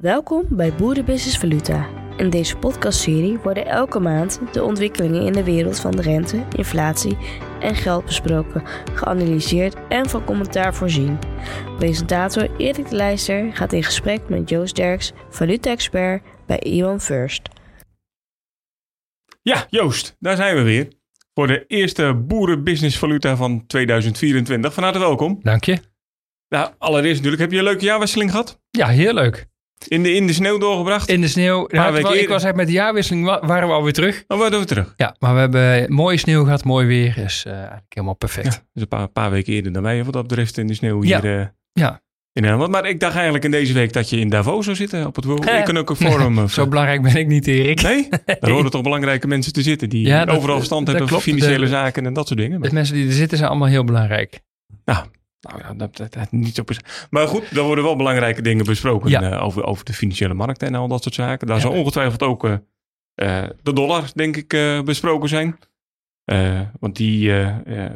Welkom bij Boerenbusiness Valuta. In deze podcastserie worden elke maand de ontwikkelingen in de wereld van de rente, inflatie en geld besproken, geanalyseerd en van commentaar voorzien. Presentator Erik de Leijster gaat in gesprek met Joost Derks, valuta-expert bij Iwan First. Ja, Joost, daar zijn we weer. Voor de eerste Boerenbusiness Valuta van 2024. Van harte welkom. Dank je. Nou, allereerst natuurlijk, heb je een leuke jaarwisseling gehad? Ja, heel leuk. In de, in de sneeuw doorgebracht? In de sneeuw. Nou, ik eerder. was eigenlijk met de jaarwisseling wa- waren we alweer terug. Dan worden we terug. Ja, maar we hebben mooie sneeuw gehad, mooi weer. Is eh, eigenlijk helemaal Ja, perfect. dus een paar, paar weken eerder dan wij wat dat betreft in de sneeuw Ja. hier eh, Ja, in Nederland. Maar ik dacht eigenlijk in deze week dat je in Davos zou zitten op het World Eh. Economic Forum. zo belangrijk ben ik niet, Erik. Nee? Daar horen toch belangrijke mensen te zitten die Ja, dat- overal verstand dat hebben van financiële De- zaken en dat soort dingen. De mensen die er zitten zijn allemaal heel belangrijk. Nou, nou ja, dat, dat, dat niet zo Maar goed, er worden wel belangrijke dingen besproken Ja. eh, over, over de financiële markten en al dat soort zaken. Daar Ja. zal ongetwijfeld ook eh, eh, de dollar, denk ik, besproken zijn. Want die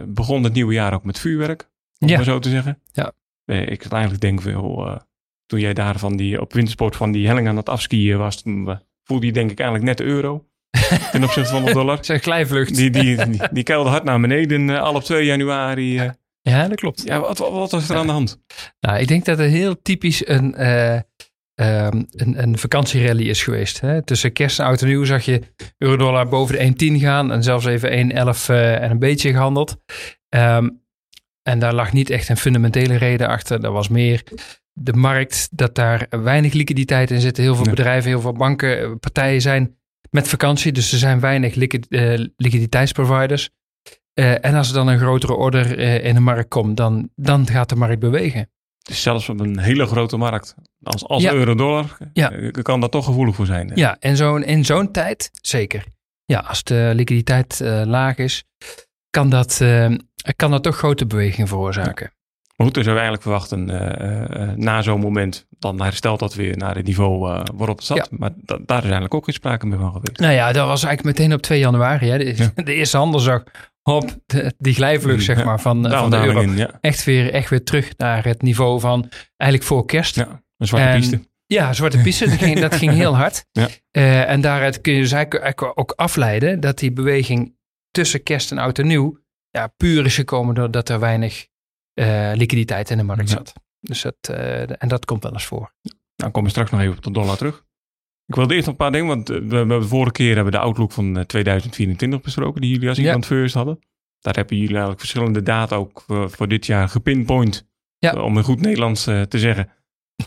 begon het nieuwe jaar ook met vuurwerk, om Ja. maar zo te zeggen. Ja. Ik had eigenlijk denk veel, toen jij daar van die, op wintersport van die helling aan het afskiën was, toen voelde je denk ik eigenlijk net de euro ten opzichte van de dollar. Een glijvlucht. Die, die, die, die keilde hard naar beneden al op 2 januari. Ja, dat klopt. ja, wat, wat, was er aan de hand? Nou, ik denk dat het heel typisch een, eh, ehm, een, een vakantierally is geweest. Hè? Tussen kerst en oud en nieuw zag je euro-dollar boven de 1,10 gaan. En zelfs even 1,11 eh, en een beetje gehandeld. Ehm, en daar lag niet echt een fundamentele reden achter. Dat was meer de markt, dat daar weinig liquiditeit in zit. Heel veel Nee. bedrijven, heel veel banken, eh, partijen zijn met vakantie. Dus er zijn weinig liquid, liquiditeitsproviders. Eh, en als er dan een grotere order eh, in de markt komt, dan, dan gaat de markt bewegen. Dus zelfs op een hele grote markt als, als Ja. euro-dollar Ja. eh, kan dat toch gevoelig voor zijn. hè? Ja, en zo'n, in zo'n tijd zeker. Ja, als de liquiditeit laag is, kan dat, kan dat toch grote bewegingen veroorzaken. Maar goed, dan zou je eigenlijk verwachten na zo'n moment, dan herstelt dat weer naar het niveau waarop het zat. Ja. Maar da- daar is eigenlijk ook geen sprake meer van geweest. Nou ja, dat was eigenlijk meteen op 2 januari. Hè. De, Ja. de eerste handel zag op de, die glijvlucht zeg Ja, maar, van, van de euro. in, ja. Echt weer, echt weer terug naar het niveau van eigenlijk voor kerst. ja, een zwarte En- piste. Ja, zwarte piste, dat ging, dat ging heel hard. Ja. Eh, en daaruit kun je dus eigenlijk eigenlijk ook afleiden dat die beweging tussen kerst en oud en nieuw ja, puur is gekomen doordat er weinig eh, liquiditeit in de markt zat. Dus dat, eh, en dat komt wel eens voor. Nou, komen we straks nog even op de dollar terug. Ik wilde eerst nog een paar dingen, want eh, we, de vorige keer hebben we de outlook van eh, 2024 besproken, die jullie als Ja. iemand first hadden. Daar hebben jullie eigenlijk verschillende data ook voor, voor dit jaar gepinpoint. Ja. Eh, Om in goed Nederlands eh, te zeggen.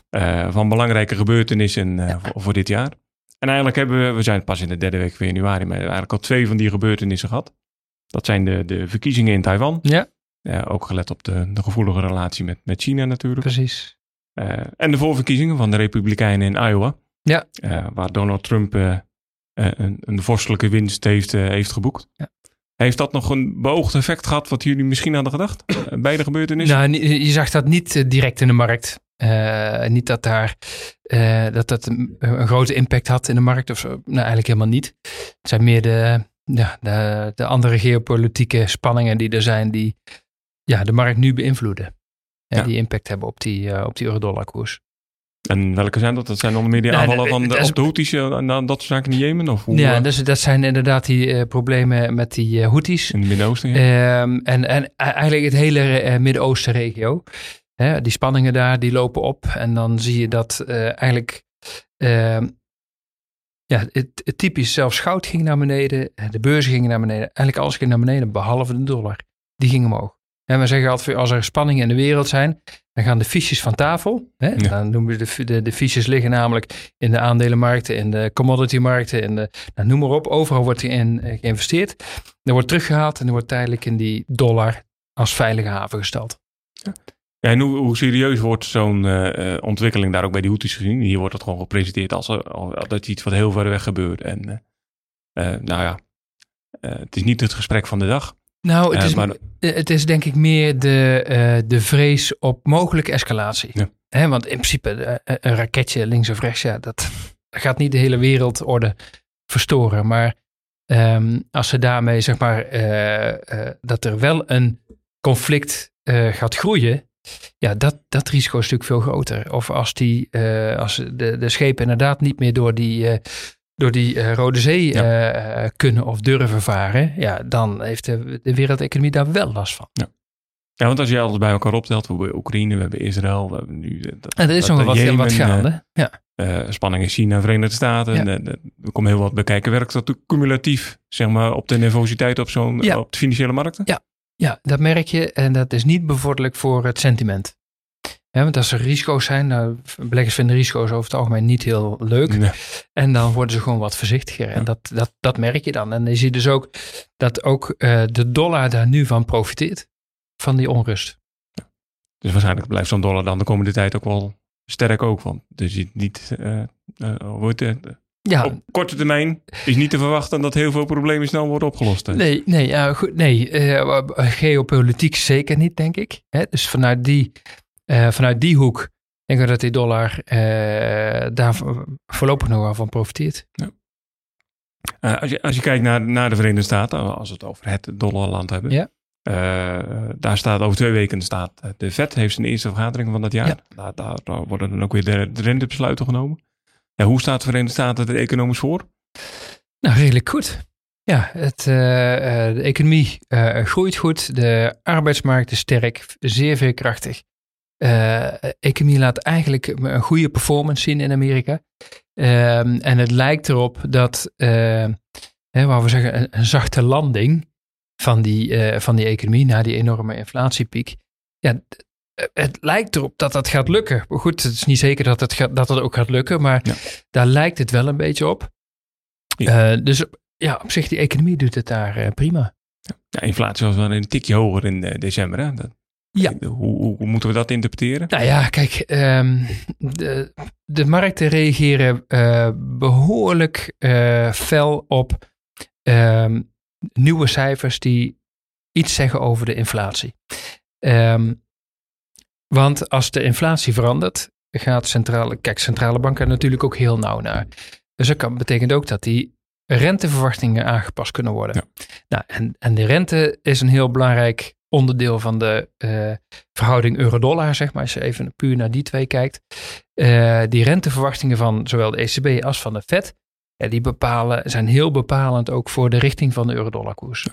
eh, van belangrijke gebeurtenissen eh, voor, voor dit jaar. En eigenlijk hebben we, we zijn pas in de derde week van januari, maar we hebben eigenlijk al twee van die gebeurtenissen gehad. Dat zijn de, de verkiezingen in Taiwan. Ja, Eh, ook gelet op de, de gevoelige relatie met, met China natuurlijk. precies. Eh, en de voorverkiezingen van de Republikeinen in Iowa. Ja. Eh, waar Donald Trump eh, eh, een, een vorstelijke winst heeft, heeft geboekt. Ja. Heeft dat nog een beoogd effect gehad wat jullie misschien hadden gedacht? Bij de gebeurtenissen? Nou, je zag dat niet direct in de markt. Niet dat daar dat dat een, een grote impact had in de markt of zo. Nou, eigenlijk helemaal niet. Het zijn meer de, ja, de, de andere geopolitieke spanningen die er zijn, die ja, de markt nu beïnvloeden. Ja. Die impact hebben op die, op die euro-dollar koers. En welke zijn dat? Dat zijn onder meer die aanvallen van de, is- op de Houthis en dan dat soort zaken in Jemen? Of hoe, Ja, eh, dus dat zijn inderdaad die eh, problemen met die eh Houthis. in het Midden-Oosten? Ja. Ehm, en, en eigenlijk het hele Midden-Oosten regio. Hè, die spanningen daar, die lopen op. En dan zie je dat eigenlijk... ehm, ja, het, het typisch zelfs goud ging naar beneden. De beurzen gingen naar beneden. Eigenlijk alles ging naar beneden, behalve de dollar. Die ging omhoog. En we zeggen altijd, als er spanningen in de wereld zijn, dan gaan de fiches van tafel. Hè? Ja. Dan noemen we de, de, de fiches liggen namelijk in de aandelenmarkten, in de commoditymarkten, in de, nou, noem maar op. Overal wordt er in eh, geïnvesteerd. Er wordt teruggehaald en er wordt tijdelijk in die dollar als veilige haven gesteld. Ja, en hoe, hoe serieus wordt zo'n eh, eh, ontwikkeling daar ook bij die Houthis gezien? Hier wordt het gewoon gepresenteerd als, als dat iets wat heel ver weg gebeurt. En nou ja, het is niet het gesprek van de dag. Nou, het, Eh, is, maar- eh, het is denk ik meer de, eh, de vrees op mogelijke escalatie. Ja. Want in principe, een raketje links of rechts, ja, dat gaat niet de hele wereldorde verstoren. Maar ehm, als ze daarmee, zeg maar, dat er wel een conflict gaat groeien, Ja, dat, dat risico is natuurlijk veel groter. Of als, die, als de, de schepen inderdaad niet meer door die, door die Rode Zee ja. kunnen of durven varen. Ja, dan heeft de, de wereldeconomie daar wel last van. Ja. Ja, want als je alles bij elkaar optelt, we hebben Oekraïne, we hebben Israël, we hebben nu... Dat, en er is nog wat, Jemen, wat gaande, ja. Uh, spanning in China, Verenigde Staten. Ja. En, er komt heel wat bekijken. Werkt dat cumulatief, zeg maar, op de nervositeit op, zo'n, ja. op de financiële markten? Ja. ja, dat merk je. En dat is niet bevorderlijk voor het sentiment. Ja, want als er risico's zijn, nou, beleggers vinden risico's over het algemeen niet heel leuk. Nee. En dan worden ze gewoon wat voorzichtiger. En dat, dat, dat merk je dan. En je ziet dus ook dat ook uh, de dollar daar nu van profiteert. Van die onrust. Dus waarschijnlijk blijft zo'n dollar dan de komende tijd ook wel sterk ook. Want dus je niet, uh, uh, het, uh, ja. op korte termijn is niet te verwachten dat heel veel problemen snel worden opgelost. Hè? Nee, nee, ja, goed, nee geopolitiek zeker niet, denk ik. Hè? Dus vanuit die, vanuit die hoek denk ik dat die dollar daar voorlopig nog wel van profiteert. Ja. als, je, als je kijkt naar, naar de Verenigde Staten, als we het over het dollarland hebben. Ja. Uh, daar staat over twee weken staat de Fed heeft zijn eerste vergadering van dat jaar. Daar, daar, worden dan ook weer de, de rentebesluiten genomen. Ja, hoe staat de Verenigde Staten er economisch voor? Nou, redelijk goed. Ja, het, uh, de economie uh, groeit goed. De arbeidsmarkt is sterk, zeer veerkrachtig. De economie laat eigenlijk een goede performance zien in Amerika. Ehm, en het lijkt erop dat, hè, waar we zeggen, een, een zachte landing van die, uh, van die economie na die enorme inflatiepiek. Ja, het lijkt erop dat dat gaat lukken. Maar goed, het is niet zeker dat het, gaat, dat het ook gaat lukken, maar daar lijkt het wel een beetje op. Ja. Uh, dus ja, op zich, die economie doet het daar uh, prima. Ja, inflatie was wel een tikje hoger in december. Hè? Dat, ja. Hoe, hoe, moeten we dat interpreteren? Nou ja, kijk, um, de, de markten reageren behoorlijk fel op um, nieuwe cijfers die iets zeggen over de inflatie. Um, want als de inflatie verandert, gaat centrale, kijk, centrale banken natuurlijk ook heel nauw naar. Dus dat kan, betekent ook dat die renteverwachtingen aangepast kunnen worden. Ja. Nou, en, en de rente is een heel belangrijk onderdeel van de uh, verhouding euro-dollar, zeg maar, als je even puur naar die twee kijkt. Uh, die renteverwachtingen van zowel de ECB als van de Fed, ja, die bepalen, zijn heel bepalend ook voor de richting van de euro-dollar-koers.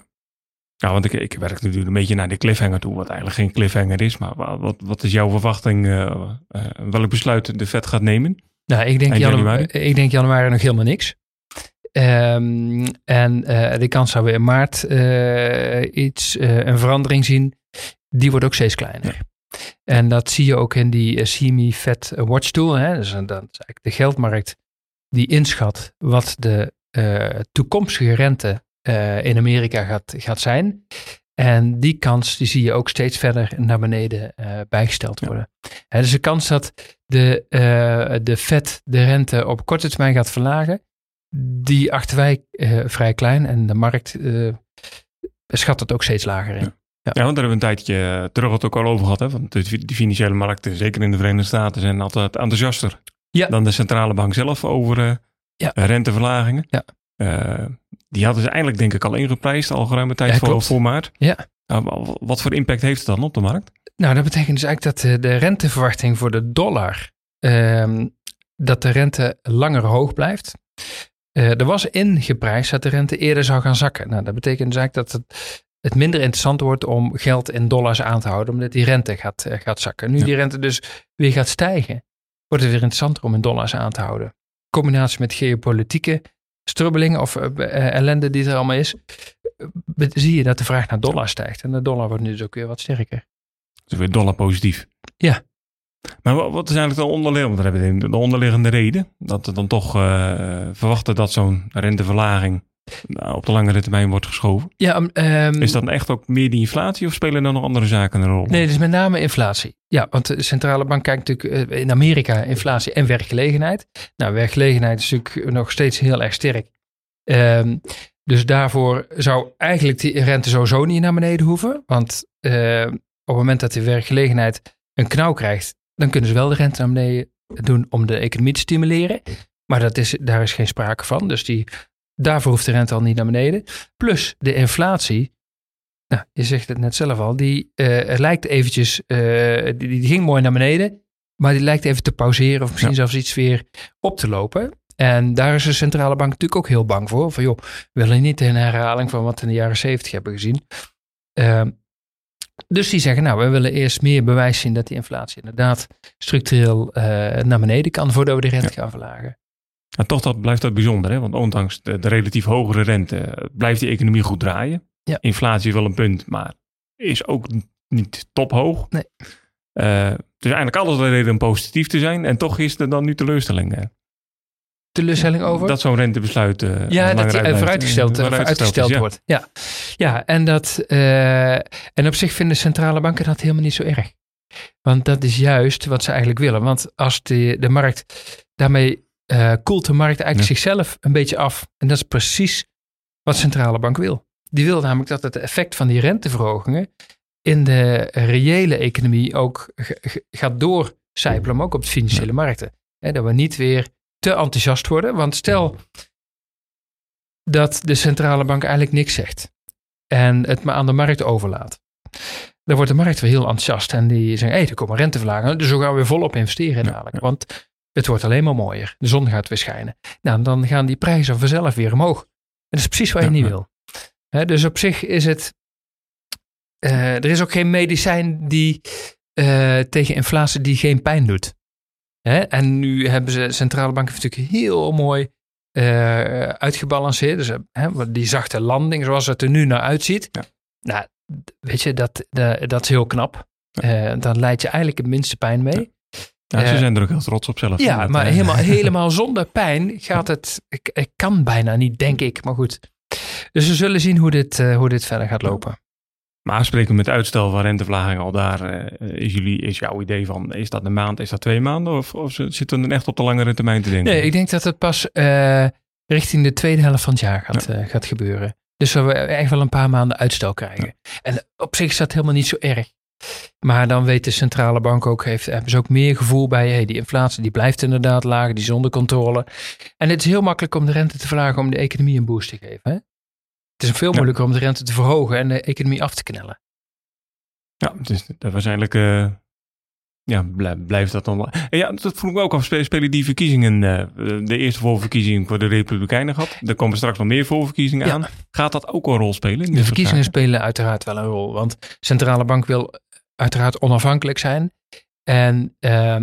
Ja, want ik, ik werk natuurlijk een beetje naar de cliffhanger toe, wat eigenlijk geen cliffhanger is. Maar wat, wat is jouw verwachting, uh, welk besluit de Fed gaat nemen? Nou, ik denk, januari. ik denk januari nog helemaal niks. Um, en uh, de kans zou we in maart iets, een verandering zien, die wordt ook steeds kleiner. En dat zie je ook in die CME Fed Watch Tool. Hè? Dus dat is eigenlijk de geldmarkt die inschat wat de uh, toekomstige rente uh, in Amerika gaat, gaat zijn. En die kans die zie je ook steeds verder naar beneden uh, bijgesteld worden. Ja. dus de kans dat de, de Fed de rente op korte termijn gaat verlagen, die achten wij vrij klein. En de markt schat het ook steeds lager in. Ja. Ja. ja, want daar hebben we een tijdje terug het ook al over gehad. Hè? Want de, financiële markten, zeker in de Verenigde Staten, zijn altijd enthousiaster ja. dan de centrale bank zelf over uh, ja. renteverlagingen. Ja. Die hadden ze eigenlijk denk ik al ingeprijsd, al geruime tijd voor, voor maart. Ja. Uh, wat voor impact heeft het dan op de markt? Nou, dat betekent dus eigenlijk dat de renteverwachting voor de dollar, ehm, dat de rente langer hoog blijft. Er was ingeprijsd dat de rente eerder zou gaan zakken. Nou, dat betekent dus eigenlijk dat het het minder interessant wordt om geld in dollars aan te houden, omdat die rente gaat, gaat zakken. Nu die rente dus weer gaat stijgen, wordt het weer interessanter om in dollars aan te houden. In combinatie met geopolitieke strubbelingen of uh, ellende die er allemaal is, zie je dat de vraag naar dollar stijgt. En de dollar wordt nu dus ook weer wat sterker. Dus weer dollar positief. Ja. Maar wat is eigenlijk de onderliggende, de onderliggende reden? Dat we dan toch uh, verwachten dat zo'n renteverlaging nou, op de langere termijn wordt geschoven. Ja, um, is dat echt ook meer die inflatie of spelen dan nog andere zaken een rol? Nee, het is met name inflatie. Ja, want de centrale bank kijkt natuurlijk uh, in Amerika inflatie en werkgelegenheid. Nou, werkgelegenheid is natuurlijk nog steeds heel erg sterk. Um, dus daarvoor zou eigenlijk die rente sowieso niet naar beneden hoeven. Want uh, op het moment dat de werkgelegenheid een knauw krijgt, dan kunnen ze wel de rente naar beneden doen om de economie te stimuleren. Maar dat is, daar is geen sprake van. Dus die Daarvoor hoeft de rente al niet naar beneden. Plus de inflatie nou, je zegt het net zelf al, die uh, lijkt eventjes, uh, die, die, ging mooi naar beneden, maar die lijkt even te pauzeren of misschien zelfs iets weer op te lopen. En daar is de centrale bank natuurlijk ook heel bang voor. Van joh, we willen niet een herhaling van wat we in de jaren zeventig hebben gezien. Uh, dus die zeggen, nou, we willen eerst meer bewijs zien dat die inflatie inderdaad structureel naar beneden kan voordat we de rente gaan verlagen. En toch dat, blijft dat bijzonder, hè? want ondanks de, de relatief hogere rente blijft die economie goed draaien. Ja. Inflatie is wel een punt, maar is ook niet tophoog. Nee. Uh, dus eigenlijk alles de reden om positief te zijn. En toch is er dan nu teleurstelling. Teleurstelling over? Dat zo'n rentebesluit uh, ja, dat die vooruitgesteld, uh, vooruitgesteld ja. wordt. Ja, ja en, dat, en op zich vinden centrale banken dat helemaal niet zo erg. Want dat is juist wat ze eigenlijk willen. Want als de, de markt daarmee koelt de markt eigenlijk zichzelf een beetje af. En dat is precies wat centrale bank wil. Die wil namelijk dat het effect van die renteverhogingen in de reële economie ook gaat doorcijpelen, maar ook op de financiële markten. dat we niet weer te enthousiast worden. Want stel dat de centrale bank eigenlijk niks zegt en het maar aan de markt overlaat. Dan wordt de markt weer heel enthousiast en die zeggen, hé, hey, er komen renteverlagingen, dus we gaan weer volop investeren dadelijk. Want het wordt alleen maar mooier. De zon gaat weer schijnen. Nou, dan gaan die prijzen vanzelf weer omhoog. En dat is precies wat je niet wil dus op zich is het. Uh, er is ook geen medicijn die uh, tegen inflatie die geen pijn doet. En nu hebben ze centrale banken natuurlijk heel mooi uh, uitgebalanceerd. Dus die zachte landing, zoals het er nu naar uitziet. Ja. Nou, weet je, dat, dat, dat is heel knap. Ja. dan leid je eigenlijk het minste pijn mee. Ja. ze zijn er ook heel trots op zelf. Ja, maar helemaal, helemaal zonder pijn gaat het. Ik, ik kan bijna niet, denk ik. Maar goed. Dus we zullen zien hoe dit, hoe dit verder gaat lopen. Maar spreken met uitstel van renteverlaging al daar, uh, is, jullie, is jouw idee van, is dat een maand, is dat twee maanden? Of, of zitten we echt op de langere termijn te denken? Nee, ik denk dat het pas uh, richting de tweede helft van het jaar gaat, ja. gaat gebeuren. Dus we echt wel een paar maanden uitstel krijgen. Ja. En op zich is dat helemaal niet zo erg. Maar dan weet de centrale bank ook, heeft, hebben ze ook meer gevoel bij, hey, die inflatie die blijft inderdaad laag, die is onder controle. En het is heel makkelijk om de rente te verlagen om de economie een boost te geven. Hè? Het is veel moeilijker om de rente te verhogen en de economie af te knellen. Ja, dus dat waarschijnlijk uh, ja, blijft dat dan. En ja, dat vroeg ik me ook af. Spelen die verkiezingen, uh, de eerste voorverkiezing voor de Republikeinen gehad? Er komen straks nog meer voorverkiezingen aan. Gaat dat ook een rol spelen? De verkiezingen spelen uiteraard wel een rol. Want de centrale bank wil uiteraard onafhankelijk zijn. En uh,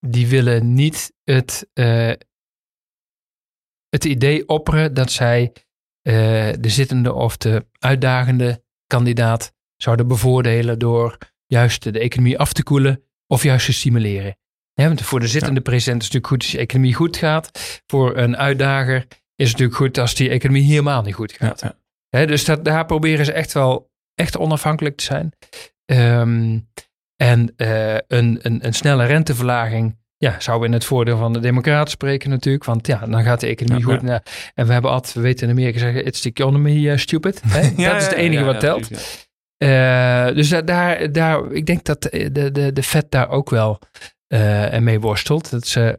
die willen niet het, het idee opperen dat zij uh, de zittende of de uitdagende kandidaat zouden bevoordelen door juist de economie af te koelen of juist te stimuleren. Ja, want voor de zittende ja. president is het natuurlijk goed als de economie goed gaat. Voor een uitdager is het natuurlijk goed als die economie helemaal niet goed gaat. Ja, dus dat, daar proberen ze echt wel echt onafhankelijk te zijn. Um, en uh, een, een, een snelle renteverlaging ja, zou in het voordeel van de democraten spreken natuurlijk. Want ja, dan gaat de economie ja, goed. Ja. En we hebben altijd, we weten in Amerika zeggen, it's the economy uh, stupid. Hè? dat is het enige wat telt. Uh, dus daar, daar, ik denk dat de, de, de Fed daar ook wel uh, mee worstelt. Dat ze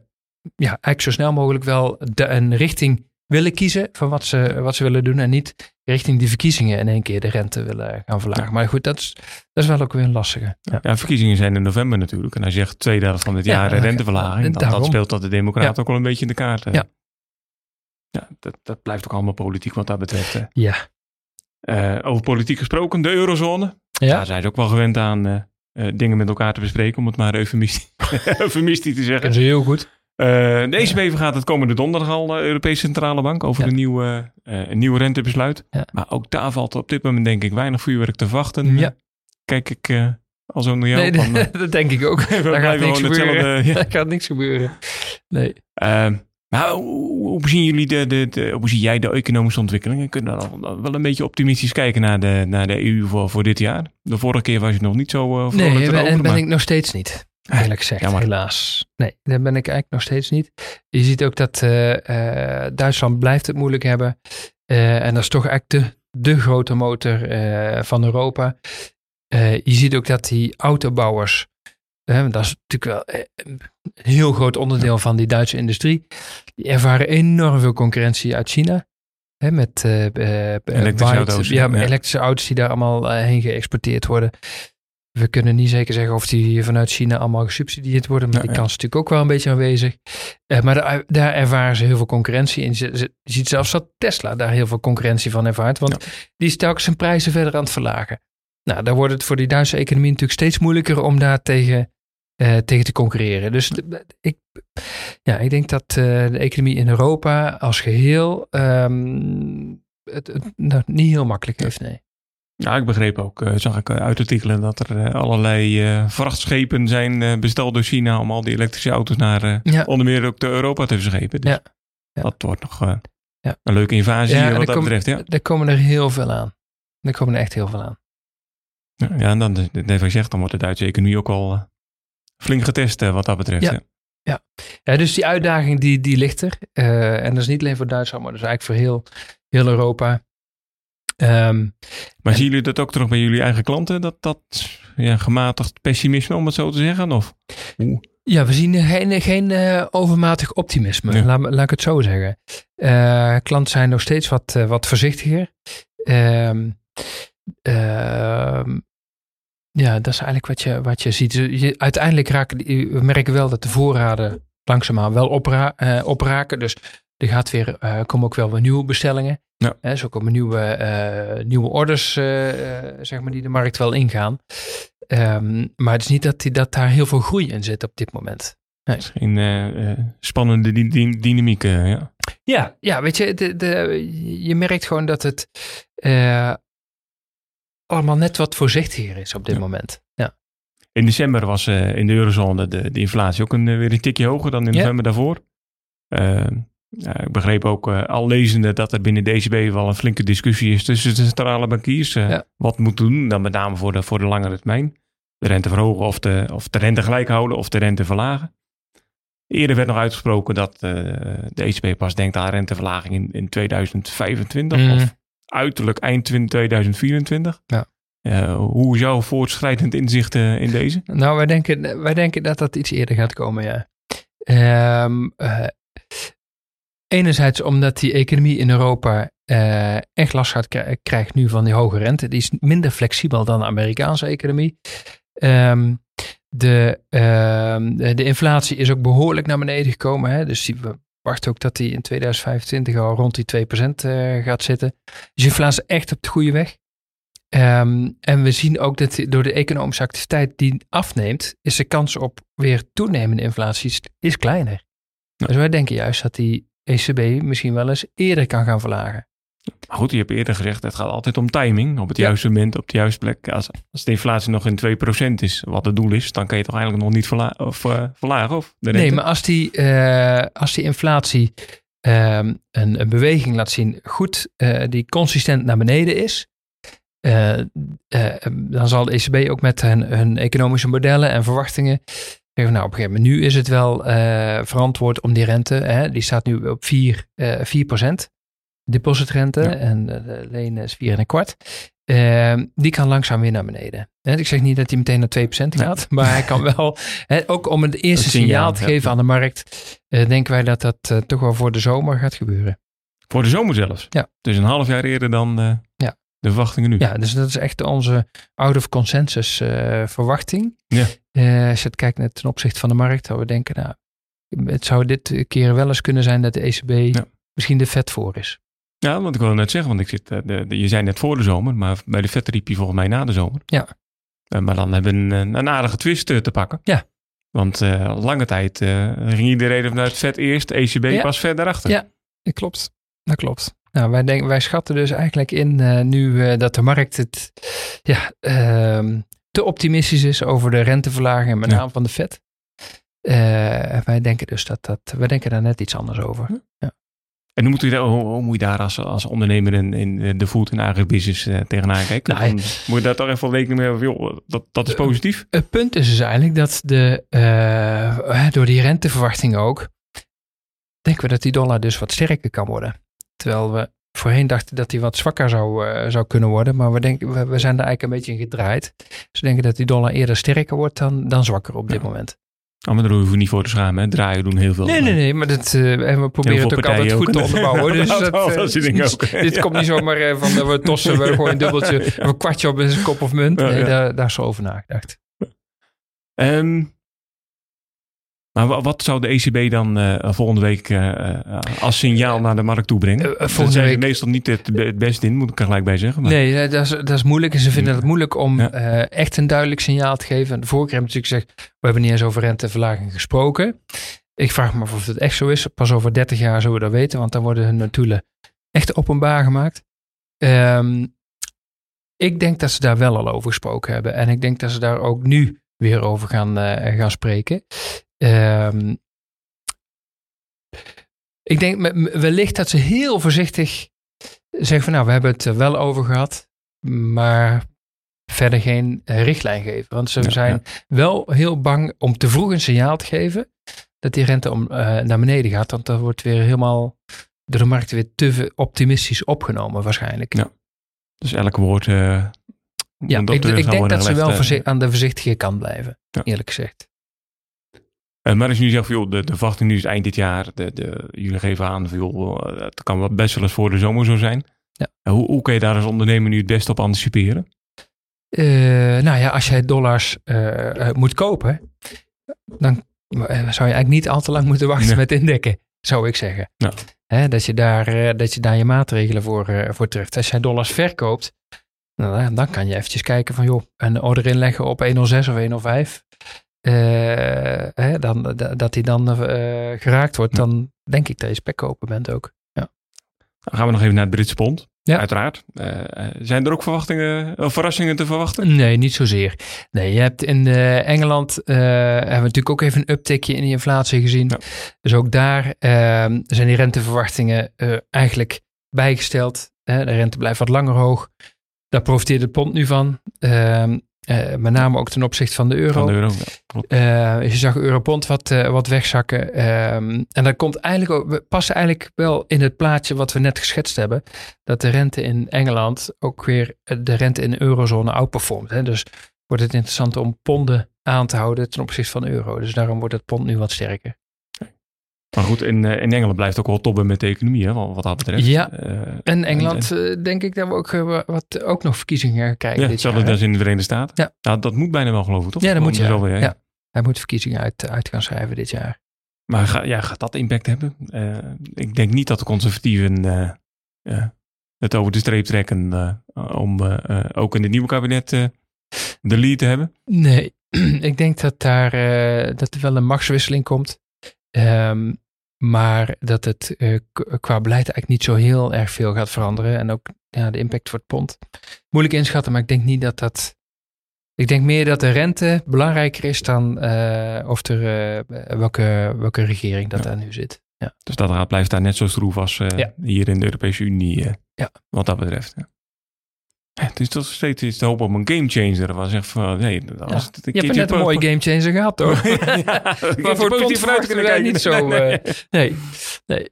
ja, eigenlijk zo snel mogelijk wel de, een richting willen kiezen van wat ze, wat ze willen doen. En niet richting die verkiezingen in één keer de rente willen gaan verlagen. Ja. Maar goed, dat is, dat is wel ook weer een lastige. Ja. ja. verkiezingen zijn in november natuurlijk. En als je zegt tweede helft van het jaar ja, renteverlaging, dan, dat speelt dat de democraten ook wel een beetje in de kaart. Ja, ja dat, dat blijft ook allemaal politiek wat dat betreft. Hè. Ja. Uh, over politiek gesproken, de eurozone. Ja. Daar zijn ze ook wel gewend aan uh, uh, dingen met elkaar te bespreken, om het maar eufemistisch, eufemistisch te zeggen. Dat is heel goed. Uh, de ECB gaat het komende donderdag al, de Europese Centrale Bank, over ja. een, nieuwe, uh, een nieuwe rentebesluit. Ja. Maar ook daar valt op dit moment denk ik weinig vuurwerk te wachten. Ja. Kijk ik al zo naar jou. Nee, van, dat denk ik ook. daar, gaat niks gebeuren. Ja. daar gaat niks gebeuren. Nee. maar hoe, hoe, zien jullie de, de, de, hoe zie jij de economische ontwikkelingen? Kunnen we dan wel een beetje optimistisch kijken naar de, naar de EU voor, voor dit jaar? De vorige keer was je nog niet zo uh, Nee, en ben, ben ik nog steeds niet. Eigenlijk gezegd, Jammer. helaas. Nee, daar ben ik eigenlijk nog steeds niet. Je ziet ook dat uh, uh, Duitsland blijft het moeilijk hebben. Uh, en dat is toch eigenlijk de, de grote motor van Europa. je ziet ook dat die autobouwers, dat is natuurlijk wel een heel groot onderdeel van die Duitse industrie, die ervaren enorm veel concurrentie uit China. Hè, met elektrische auto's. Ja, met elektrische auto's die daar allemaal heen geëxporteerd worden. We kunnen niet zeker zeggen of die vanuit China allemaal gesubsidieerd worden. Maar die kans is natuurlijk ook wel een beetje aanwezig. maar daar, daar, ervaren ze heel veel concurrentie in. Je, ziet zelfs dat Tesla daar heel veel concurrentie van ervaart. Want die is telkens zijn prijzen verder aan het verlagen. Nou, daar wordt het voor die Duitse economie natuurlijk steeds moeilijker om daar tegen, uh, tegen te concurreren. Dus ik, ja, ik denk dat uh, de economie in Europa als geheel um, het, het nou, niet heel makkelijk heeft, nee. Ja, ik begreep ook, uh, zag ik uit artikelen, dat er allerlei vrachtschepen zijn besteld door China om al die elektrische auto's naar ja. onder meer ook de Europa te verschepen. Dus ja. ja. dat wordt nog ja. een leuke invasie wat dat betreft. Ja. Er komen er heel veel aan. Er komen er echt heel veel aan. Ja, en dan, net wat je zegt, dan wordt de Duitse economie ook al flink getest wat dat betreft. Ja. ja. Dus die uitdaging die, die ligt er. En dat is niet alleen voor Duitsland, maar dat is eigenlijk voor heel, heel Europa. Um, maar zien jullie dat ook terug bij jullie eigen klanten? Dat, dat ja, gematigd pessimisme, om het zo te zeggen? Of? Oeh. Ja, we zien geen, geen uh, overmatig optimisme, laat, laat ik het zo zeggen. Uh, klanten zijn nog steeds wat, uh, wat voorzichtiger. Uh, ja, dat is eigenlijk wat je, wat je ziet. Je, uiteindelijk raken, we merken wel dat de voorraden langzaamaan wel opra opraken. Dus er gaat weer, uh, komen ook wel weer nieuwe bestellingen. Ja. Uh, zo komen nieuwe, uh, nieuwe orders, zeg maar, die de markt wel ingaan. Um, maar het is niet dat, die, dat daar heel veel groei in zit op dit moment. Nee. Het is geen spannende dy dynamiek, ja. Ja, ja, weet je, de, de, je merkt gewoon dat het allemaal net wat voorzichtiger is op dit moment. Ja. In december was uh, in de eurozone de, de inflatie ook een, eh, weer een tikje hoger dan in november daarvoor. Uh, ik begreep ook al lezende dat er binnen de ECB wel een flinke discussie is tussen de centrale bankiers. Ja. Wat moet doen, dan met name voor de, voor de langere termijn. De rente verhogen of de, of de rente gelijk houden of de rente verlagen. Eerder werd nog uitgesproken dat de ECB pas denkt aan renteverlaging in, in 2025 mm. of uiterlijk eind 2024. Ja. Uh, hoe is jouw voortschrijdend inzicht uh, in deze? Nou, wij denken, wij denken dat dat iets eerder gaat komen, ja. Um, enerzijds omdat die economie in Europa echt last gaat krijgt nu van die hoge rente. Die is minder flexibel dan de Amerikaanse economie. Um, de, ehm, de inflatie is ook behoorlijk naar beneden gekomen. Hè? Dus die, verwacht ook dat die in 2025 al rond die 2% uh, gaat zitten. Dus inflatie is echt op de goede weg. Um, en we zien ook dat door de economische activiteit die afneemt, is de kans op weer toenemende inflatie is, is kleiner. Ja. Dus wij denken juist dat die ECB misschien wel eens eerder kan gaan verlagen. Maar goed, je hebt eerder gezegd, het gaat altijd om timing. Op het juiste moment, op de juiste plek. Als, als de inflatie nog in 2% is, wat het doel is, dan kan je toch eigenlijk nog niet verla of, uh, verlagen? Of nee, maar als die, uh, als die inflatie uh, een, een, beweging laat zien, goed, uh, die consistent naar beneden is, dan zal de ECB ook met hun, hun, economische modellen en verwachtingen zeggen, nou op een gegeven moment, nu is het wel verantwoord om die rente, hè, die staat nu op 4, 4% depositrente en de leen is 4 en een kwart. Uh, die kan langzaam weer naar beneden. ik zeg niet dat hij meteen naar 2% gaat, maar hij kan wel, ook om het eerste signaal, te geven aan de markt, uh, denken wij dat dat uh, toch wel voor de zomer gaat gebeuren. Voor de zomer zelfs? Ja. Dus een half jaar eerder dan eh, ja. De verwachtingen nu? Ja, dus dat is echt onze out of consensus verwachting. Ja. als je het kijkt net ten opzichte van de markt, zouden we denken, nou, het zou dit keer wel eens kunnen zijn dat de ECB misschien de vet voor is. Ja, want ik wilde net zeggen, want ik zit, eh, de, de, je zei net voor de zomer, maar bij de vette riep je volgens mij na de zomer. Ja. Uh, maar dan hebben we een, een aardige twist te pakken. Ja. Want uh, lange tijd uh, ging iedereen vanuit vet eerst, ECB ja. pas verder achter. Ja, dat klopt. Dat klopt. Nou, wij, denk, wij schatten dus eigenlijk in nu dat de markt het ja, ehm, te optimistisch is over de renteverlaging en met name van de vet. wij denken dus dat dat, wij denken daar net iets anders over. Hm. Ja. En hoe moet, je daar, hoe, moet je daar als, als ondernemer in, in de food en agribusiness uh, tegenaan kijken? Nou, moet je daar toch even rekening mee hebben? dat, dat is positief. Het punt is dus eigenlijk dat de, uh, door die renteverwachting ook, denken we dat die dollar dus wat sterker kan worden. Terwijl we voorheen dachten dat die wat zwakker zou, uh, zou kunnen worden. Maar we, denken, we, we, zijn er eigenlijk een beetje in gedraaid. Dus we denken dat die dollar eerder sterker wordt dan, dan zwakker op dit moment. Oh, maar daar hoeven we niet voor te schamen. Hè? Draaien doen heel veel. Nee, nee, nee, maar dat, uh, en we proberen het ook altijd goed te onderbouwen. Dus dat, uh, dat ook. dit ja. komt niet zomaar van we tossen we gewoon een dubbeltje of een kwartje op zijn kop of munt. Nee, ja. Daar, daar is zo over nagedacht. Um, maar wat zou de ECB dan uh, volgende week uh, als signaal naar de markt toe brengen? Uh, volgende zijn week... meestal niet het, het beste in, moet ik er gelijk bij zeggen. Maar... Nee, dat is, dat is moeilijk. En ze vinden het moeilijk om ja. echt een duidelijk signaal te geven. En de vorige keer hebben natuurlijk gezegd, we hebben niet eens over renteverlaging gesproken. Ik vraag me af of het echt zo is. Pas over 30 jaar zullen we dat weten, want dan worden hun notulen echt openbaar gemaakt. Um, ik denk dat ze daar wel al over gesproken hebben. En ik denk dat ze daar ook nu weer over gaan, gaan spreken. Um, ik denk wellicht dat ze heel voorzichtig zeggen van nou, we hebben het er wel over gehad, maar verder geen richtlijn geven. Want ze ja, zijn ja. wel heel bang om te vroeg een signaal te geven dat die rente om, uh, naar beneden gaat. Want dat wordt weer helemaal door de markt weer te optimistisch opgenomen waarschijnlijk. Ja. Dus elk woord... Uh, ja, ik, ik denk dat ze wel uh, aan de voorzichtige kant blijven, eerlijk gezegd. Uh, maar als jullie zeggen, joh, de, de verwachting nu is eind dit jaar. De, de, jullie geven aan, joh, het kan best wel eens voor de zomer zo zijn. Ja. Hoe, hoe kun je daar als ondernemer nu het beste op anticiperen? Uh, nou ja, als jij dollars uh, moet kopen, dan zou je eigenlijk niet al te lang moeten wachten nee. met indekken, zou ik zeggen. Ja. Hè, dat, je daar, dat je daar je maatregelen voor, voor treft. Als jij dollars verkoopt, nou, dan kan je eventjes kijken van joh, een order inleggen op 106 of 105. Uh, hè, dan, dat hij dan uh, geraakt wordt, ja. dan denk ik dat je spek bent ook. Ja. Dan gaan we nog even naar het Britse pond. Ja. Uiteraard. Uh, zijn er ook verwachtingen of verrassingen te verwachten? Nee, niet zozeer. Nee, je hebt in Engeland hebben we natuurlijk ook even een uptickje in de inflatie gezien. Ja. Dus ook daar ehm, zijn die renteverwachtingen eigenlijk bijgesteld. de rente blijft wat langer hoog. Daar profiteert het pond nu van. Ehm, uh, met name ook ten opzichte van de euro. Van de euro ja, uh, je zag europond wat, uh, wat wegzakken. Um, en dat komt eigenlijk ook, we passen eigenlijk wel in het plaatje wat we net geschetst hebben. Dat de rente in Engeland ook weer de rente in de eurozone outperformt. Hè? Dus wordt het interessant om ponden aan te houden ten opzichte van de euro. Dus daarom wordt het pond nu wat sterker. Maar goed, in, in Engeland blijft ook wel tobben met de economie, hè, wat dat betreft. Ja, uh, en Engeland en, en, denk ik dat we ook, wat, ook nog verkiezingen krijgen ja, dit jaar. Ja, in de Verenigde Staten. Ja. Nou, dat moet bijna wel geloven, toch? Ja, dat moet je. Wel ja. Hij moet verkiezingen uit, uit gaan schrijven dit jaar. Maar ga, ja, gaat dat impact hebben? Uh, ik denk niet dat de conservatieven het over de streep trekken om ook in het nieuwe kabinet de lead te hebben. Nee, ik denk dat daar dat er wel een machtswisseling komt. Um, maar dat het uh, qua beleid eigenlijk niet zo heel erg veel gaat veranderen. En ook ja, de impact voor het pond. Moeilijk inschatten, maar ik denk niet dat dat. Ik denk meer dat de rente belangrijker is dan uh, of er, uh, welke, welke regering dat ja. daar nu zit. Ja. Dus dat blijft daar net zo stroef als ja. hier in de Europese Unie, ja. wat dat betreft. Ja. Het is toch steeds iets te hopen op een gamechanger. Was echt van, nee, dat was ja, je hebt net een mooie gamechanger gehad, toch? ja, maar voor positief vooruit kunnen wij niet zo. nee. Uh, nee. nee.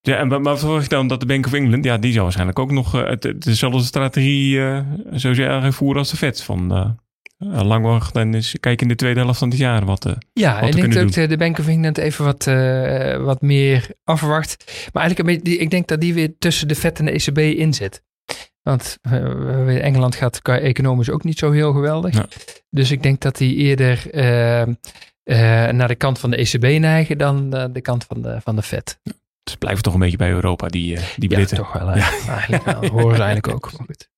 Ja, en maar verwacht je dan dat de Bank of England, ja, die zou waarschijnlijk ook nog uh, het, dezelfde strategie uh, zoals jij voeren als de Fed. Van uh, lang wachten en eens kijken in de tweede helft van het jaar wat uh, Ja, wat en ik denk dat de Bank of England even wat, wat meer afwacht. Maar eigenlijk, ik denk dat die weer tussen de Fed en de ECB inzet. Want uh, Engeland gaat qua economisch ook niet zo heel geweldig. Ja. Dus ik denk dat die eerder uh, uh, naar de kant van de ECB neigen dan de kant van de, van de Fed. Ja. Dus blijven toch een beetje bij Europa, die, die Britten. Ja, toch wel. Eigenlijk wel. Dat horen ze eigenlijk ook. Goed.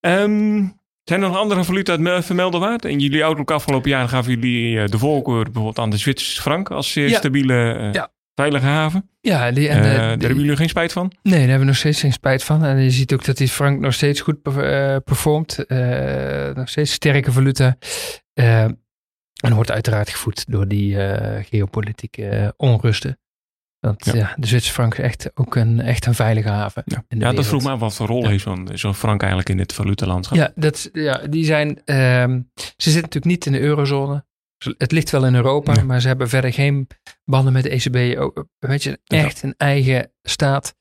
Um, zijn er nog andere valuta vermelden waard? In jullie outlook afgelopen jaar gaven jullie de voorkeur bijvoorbeeld aan de Zwitserse frank als zeer stabiele ja veilige haven. Ja, die, en, uh, daar hebben jullie geen spijt van? Nee, daar hebben we nog steeds geen spijt van. En je ziet ook dat die frank nog steeds goed uh, performt. Nog steeds sterke valuta. en wordt uiteraard gevoed door die geopolitieke onrusten. Want ja. ja. de Zwitserse frank is echt ook een, echt een veilige haven. Ja, ja dat vroeg me wat voor rol ja. heeft zo'n zo frank eigenlijk in het valutalandschap? Ja, dat, ja die zijn, um, ze zitten natuurlijk niet in de eurozone. Het ligt wel in Europa, ja. maar ze hebben verder geen banden met de ECB. Weet je, echt een eigen staat.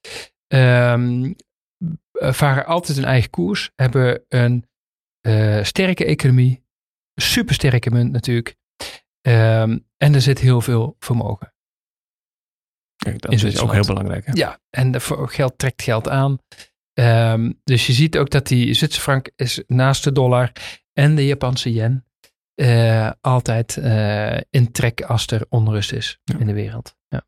Um, varen altijd een eigen koers. Hebben een uh, sterke economie. supersterke munt natuurlijk. Ehm, en er zit heel veel vermogen. Kijk, dat is ook heel belangrijk. Hè? Ja, en de geld trekt geld aan. Ehm, dus je ziet ook dat die Zwitserse frank is naast de dollar en de Japanse yen eh, altijd eh, in trek als er onrust is Ja. in de wereld. Ja.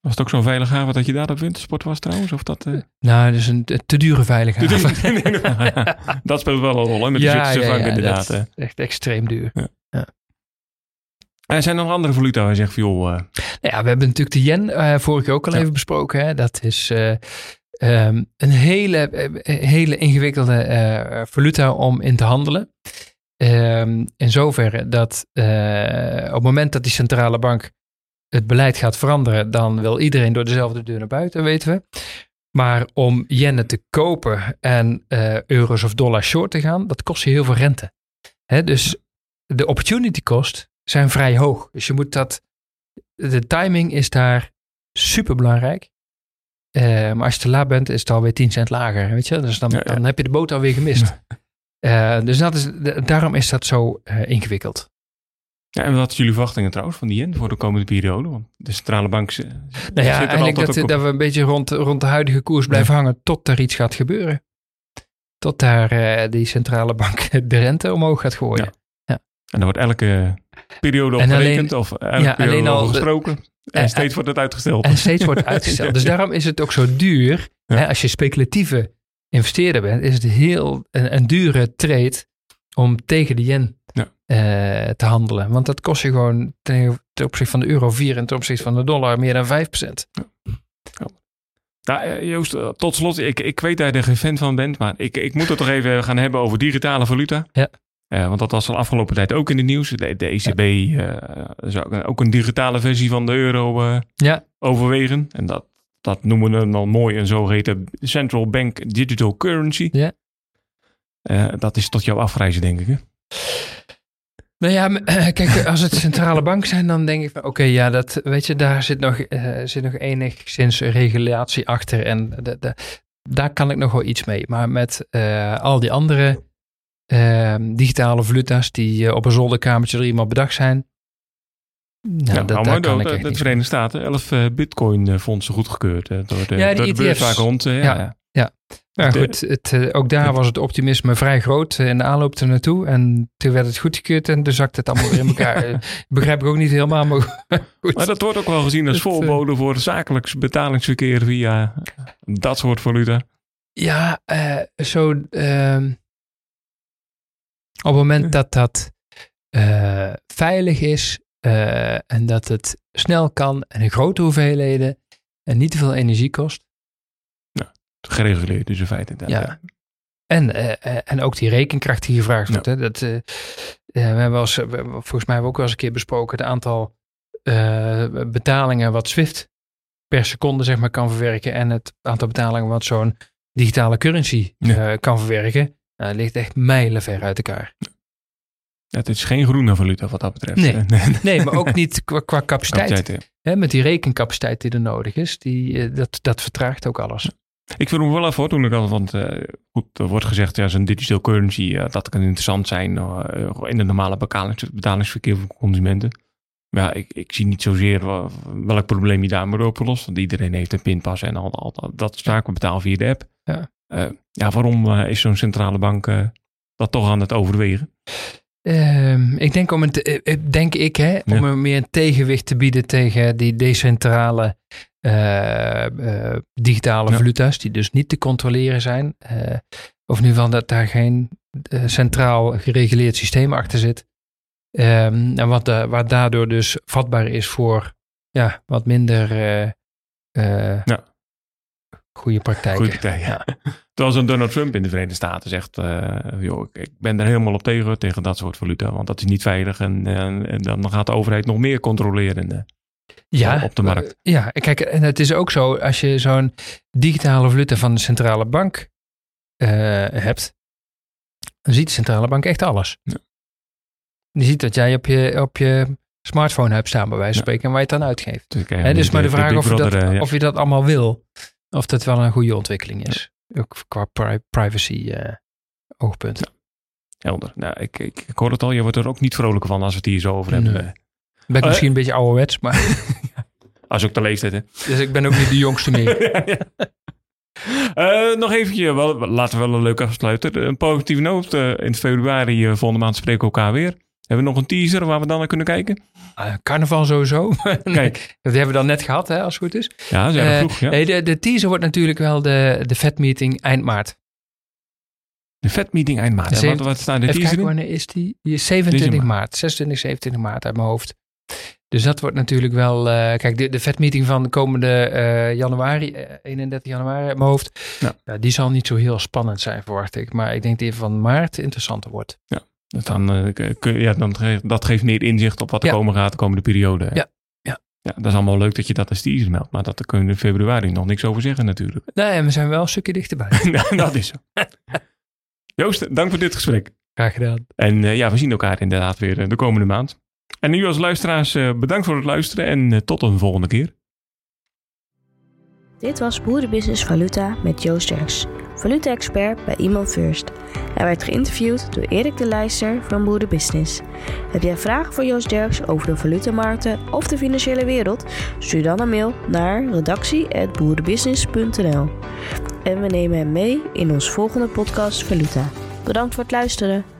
Was het ook zo'n veilige haven dat je daar op wintersport was trouwens? Of dat, eh, Nou, dat is een te dure veilige dat speelt wel een rol hè, met de Zwitserse frank inderdaad. dat is echt extreem duur. Er zijn nog andere valuta waar zegt joh, eh, Nou ja, we hebben natuurlijk de yen eh vorige keer ook al even besproken. Hè. Dat is eh, ehm, een hele, eh, hele ingewikkelde eh, valuta om in te handelen. Ehm, in zoverre dat eh, op het moment dat die centrale bank het beleid gaat veranderen, dan wil iedereen door dezelfde deur naar buiten, weten we. Maar om yennen te kopen en eh, euro's of dollars short te gaan, dat kost je heel veel rente. Hè, dus de opportunity cost zijn vrij hoog. Dus je moet dat de timing is daar super belangrijk. maar als je te laat bent, is het alweer 10 cent lager. Weet je? Dus dan, Ja, ja. dan heb je de boot alweer gemist. Eh, dus dat is, daarom is dat zo eh, ingewikkeld. ja, en wat is jullie verwachtingen trouwens van die yen voor de komende periode? Want de centrale bank z- Nou ja, eigenlijk dat, op. dat we een beetje rond, rond de huidige koers blijven hangen tot er iets gaat gebeuren. Tot daar eh, die centrale bank de rente omhoog gaat gooien. Ja. En er wordt elke periode op En alleen- gerekend of elke ja, periode alleen al de- gesproken. En steeds wordt het uitgesteld. En steeds wordt uitgesteld. Dus daarom is het ook zo duur. Hè, als je speculatieve investeerder bent, is het heel een, een dure trade om tegen de yen Ja. eh, te handelen. Want dat kost je gewoon ten, ten opzichte van de euro 4 en ten opzichte van de dollar meer dan 5%. Nou, eh, Joost, eh, tot slot, ik, ik weet dat je er geen fan van bent, maar ik, ik moet het toch even gaan hebben over digitale valuta. Ja. Want dat was de afgelopen tijd ook in het nieuws. De, de ECB eh, zou ook een digitale versie van de euro Ja. overwegen. En dat, dat noemen we dan mooi een zogeheten Central Bank Digital Currency. Ja. Eh, dat is tot jouw afreizen, denk ik. Hè? Nou ja, kijk, als het centrale bank zijn, dan denk ik van oké, ja, dat weet je, daar zit nog, eh, zit nog enigszins regulatie achter. En de, de, daar kan ik nog wel iets mee. Maar met eh, al die andere eh, digitale valuta's die op een zolderkamertje door iemand bedacht zijn. Nou, Ja, dat, nou, daar maar kan de, de, de Verenigde Staten, 11 eh, bitcoin-fondsen goedgekeurd eh, door de, Ja, die door de beurs waar rond. eh, Ja. ja. Maar De- goed, het, ook daar was het optimisme vrij groot in de aanloop er naartoe. En toen werd het goedgekeurd en toen zakte het allemaal weer in elkaar. Begrijp ik ook niet helemaal, maar goed. Maar dat wordt ook wel gezien als Het, voorbode voor zakelijk betalingsverkeer via dat soort valuta. Ja, eh, zo. ehm, op het moment dat dat eh, veilig is eh, en dat het snel kan en in grote hoeveelheden en niet te veel energie kost. Gereguleerd dus in feite. inderdaad, Ja. En, eh, eh, en ook die rekenkracht die gevraagd wordt. Hè, dat, we hebben hebben- volgens mij hebben we ook wel eens een keer besproken het aantal betalingen wat Swift per seconde zeg maar, kan verwerken. En het aantal betalingen wat zo'n digitale currency Ja. kan verwerken. Nou, ligt echt mijlenver uit elkaar. Ja, het is geen groene valuta wat dat betreft. Nee. Nee, maar ook niet qua, qua capaciteit. capaciteit, ja. Met die rekencapaciteit die er nodig is, die, eh, dat, dat vertraagt ook alles. Ik vroeg me wel af hoor, toen ik al, want eh, goed, er wordt gezegd, ja, zo'n digital currency, eh, dat kan interessant zijn in de normale betalings, betalingsverkeer van consumenten. Maar ja, ik, ik zie niet zozeer welk probleem je daarmee oplost, want iedereen heeft een pinpas en al, al, al dat soort zaken betalen via de app. Ja. Ja, waarom is zo'n centrale bank dat toch aan het overwegen? Ehm, ik denk om een, te- eh, eh, denk ik, hè, om Ja. een meer een tegenwicht te bieden tegen die decentrale eh, digitale Ja. valuta's, die dus niet te controleren zijn. Eh, of in ieder geval dat daar geen centraal gereguleerd systeem achter zit. Ehm, en wat, wat daardoor dus vatbaar is voor ja, wat minder Ja. Goede praktijken. Goede partij, ja. Terwijl zo'n Donald Trump in de Verenigde Staten zegt, eh, joh, ik, ik ben er helemaal op tegen, tegen dat soort valuta, want dat is niet veilig en, en, en dan gaat de overheid nog meer controleren. eh. ja, op de markt. eh, Ja, kijk, en het is ook zo, als je zo'n digitale valuta van de centrale bank eh, hebt, dan ziet de centrale bank echt alles. Ja. Die ziet dat jij op je, op je smartphone hebt staan, bij wijze van Ja. spreken, en waar je het dan uitgeeft. Dus, Hè, dus maar de de vraag of je, dat, of je dat allemaal wil, of dat wel een goede ontwikkeling is. Ook qua pri- privacy eh, oogpunt. Helder. Nou, ik, ik, ik hoor het al, je wordt er ook niet vrolijker van als we het hier zo over hebben. Nee. Ben ik misschien een beetje ouderwets, maar Als ook de leeftijd, hè. dus ik ben ook niet de jongste meer. Eh, nog eventjes, wel, laten we wel een leuke afsluiten. Een positieve noot. eh, in februari eh, volgende maand spreken we elkaar weer. Hebben we nog een teaser waar we dan naar kunnen kijken? Ah, carnaval sowieso. Kijk. Dat hebben we dan net gehad, hè, als het goed is. Ja, ze zijn Eh, vroeg. Ja. Nee, de, de teaser wordt natuurlijk wel de, de vetmeeting eind maart. De vetmeeting eind maart. En Zeven- wat, wat staat de teaser kijken, wanneer is die? die is 27 Deze maart. 26, 27 maart uit mijn hoofd. Dus dat wordt natuurlijk wel... eh, kijk, de, de vetmeeting van de komende eh, januari, eh, 31 januari uit mijn hoofd. Ja. Ja, die zal niet zo heel spannend zijn, verwacht ik. Maar ik denk die van maart interessanter wordt. Dat, dan, eh, ja, dan, dat geeft meer inzicht op wat er Ja. komen gaat de komende periode. hè? Ja, ja. ja. Dat is allemaal leuk dat je dat als teaser meldt. Maar dat, daar kun je in februari nog niks over zeggen natuurlijk. Nee, we zijn wel een stukje dichterbij. Nou, dat is zo. Joost, dank voor dit gesprek. Graag gedaan. En eh, ja, we zien elkaar inderdaad weer eh, de komende maand. En nu als luisteraars bedankt voor het luisteren en tot een volgende keer. Dit was Boerenbusiness Valuta met Joost Derks, valuta-expert bij Iman First. Hij werd geïnterviewd door Erik de Leijster van Boerenbusiness. Heb jij vragen voor Joost Derks over de valutamarkten of de financiële wereld? Stuur dan een mail naar redactie.boerenbusiness.nl En we nemen hem mee in ons volgende podcast Valuta. Bedankt voor het luisteren.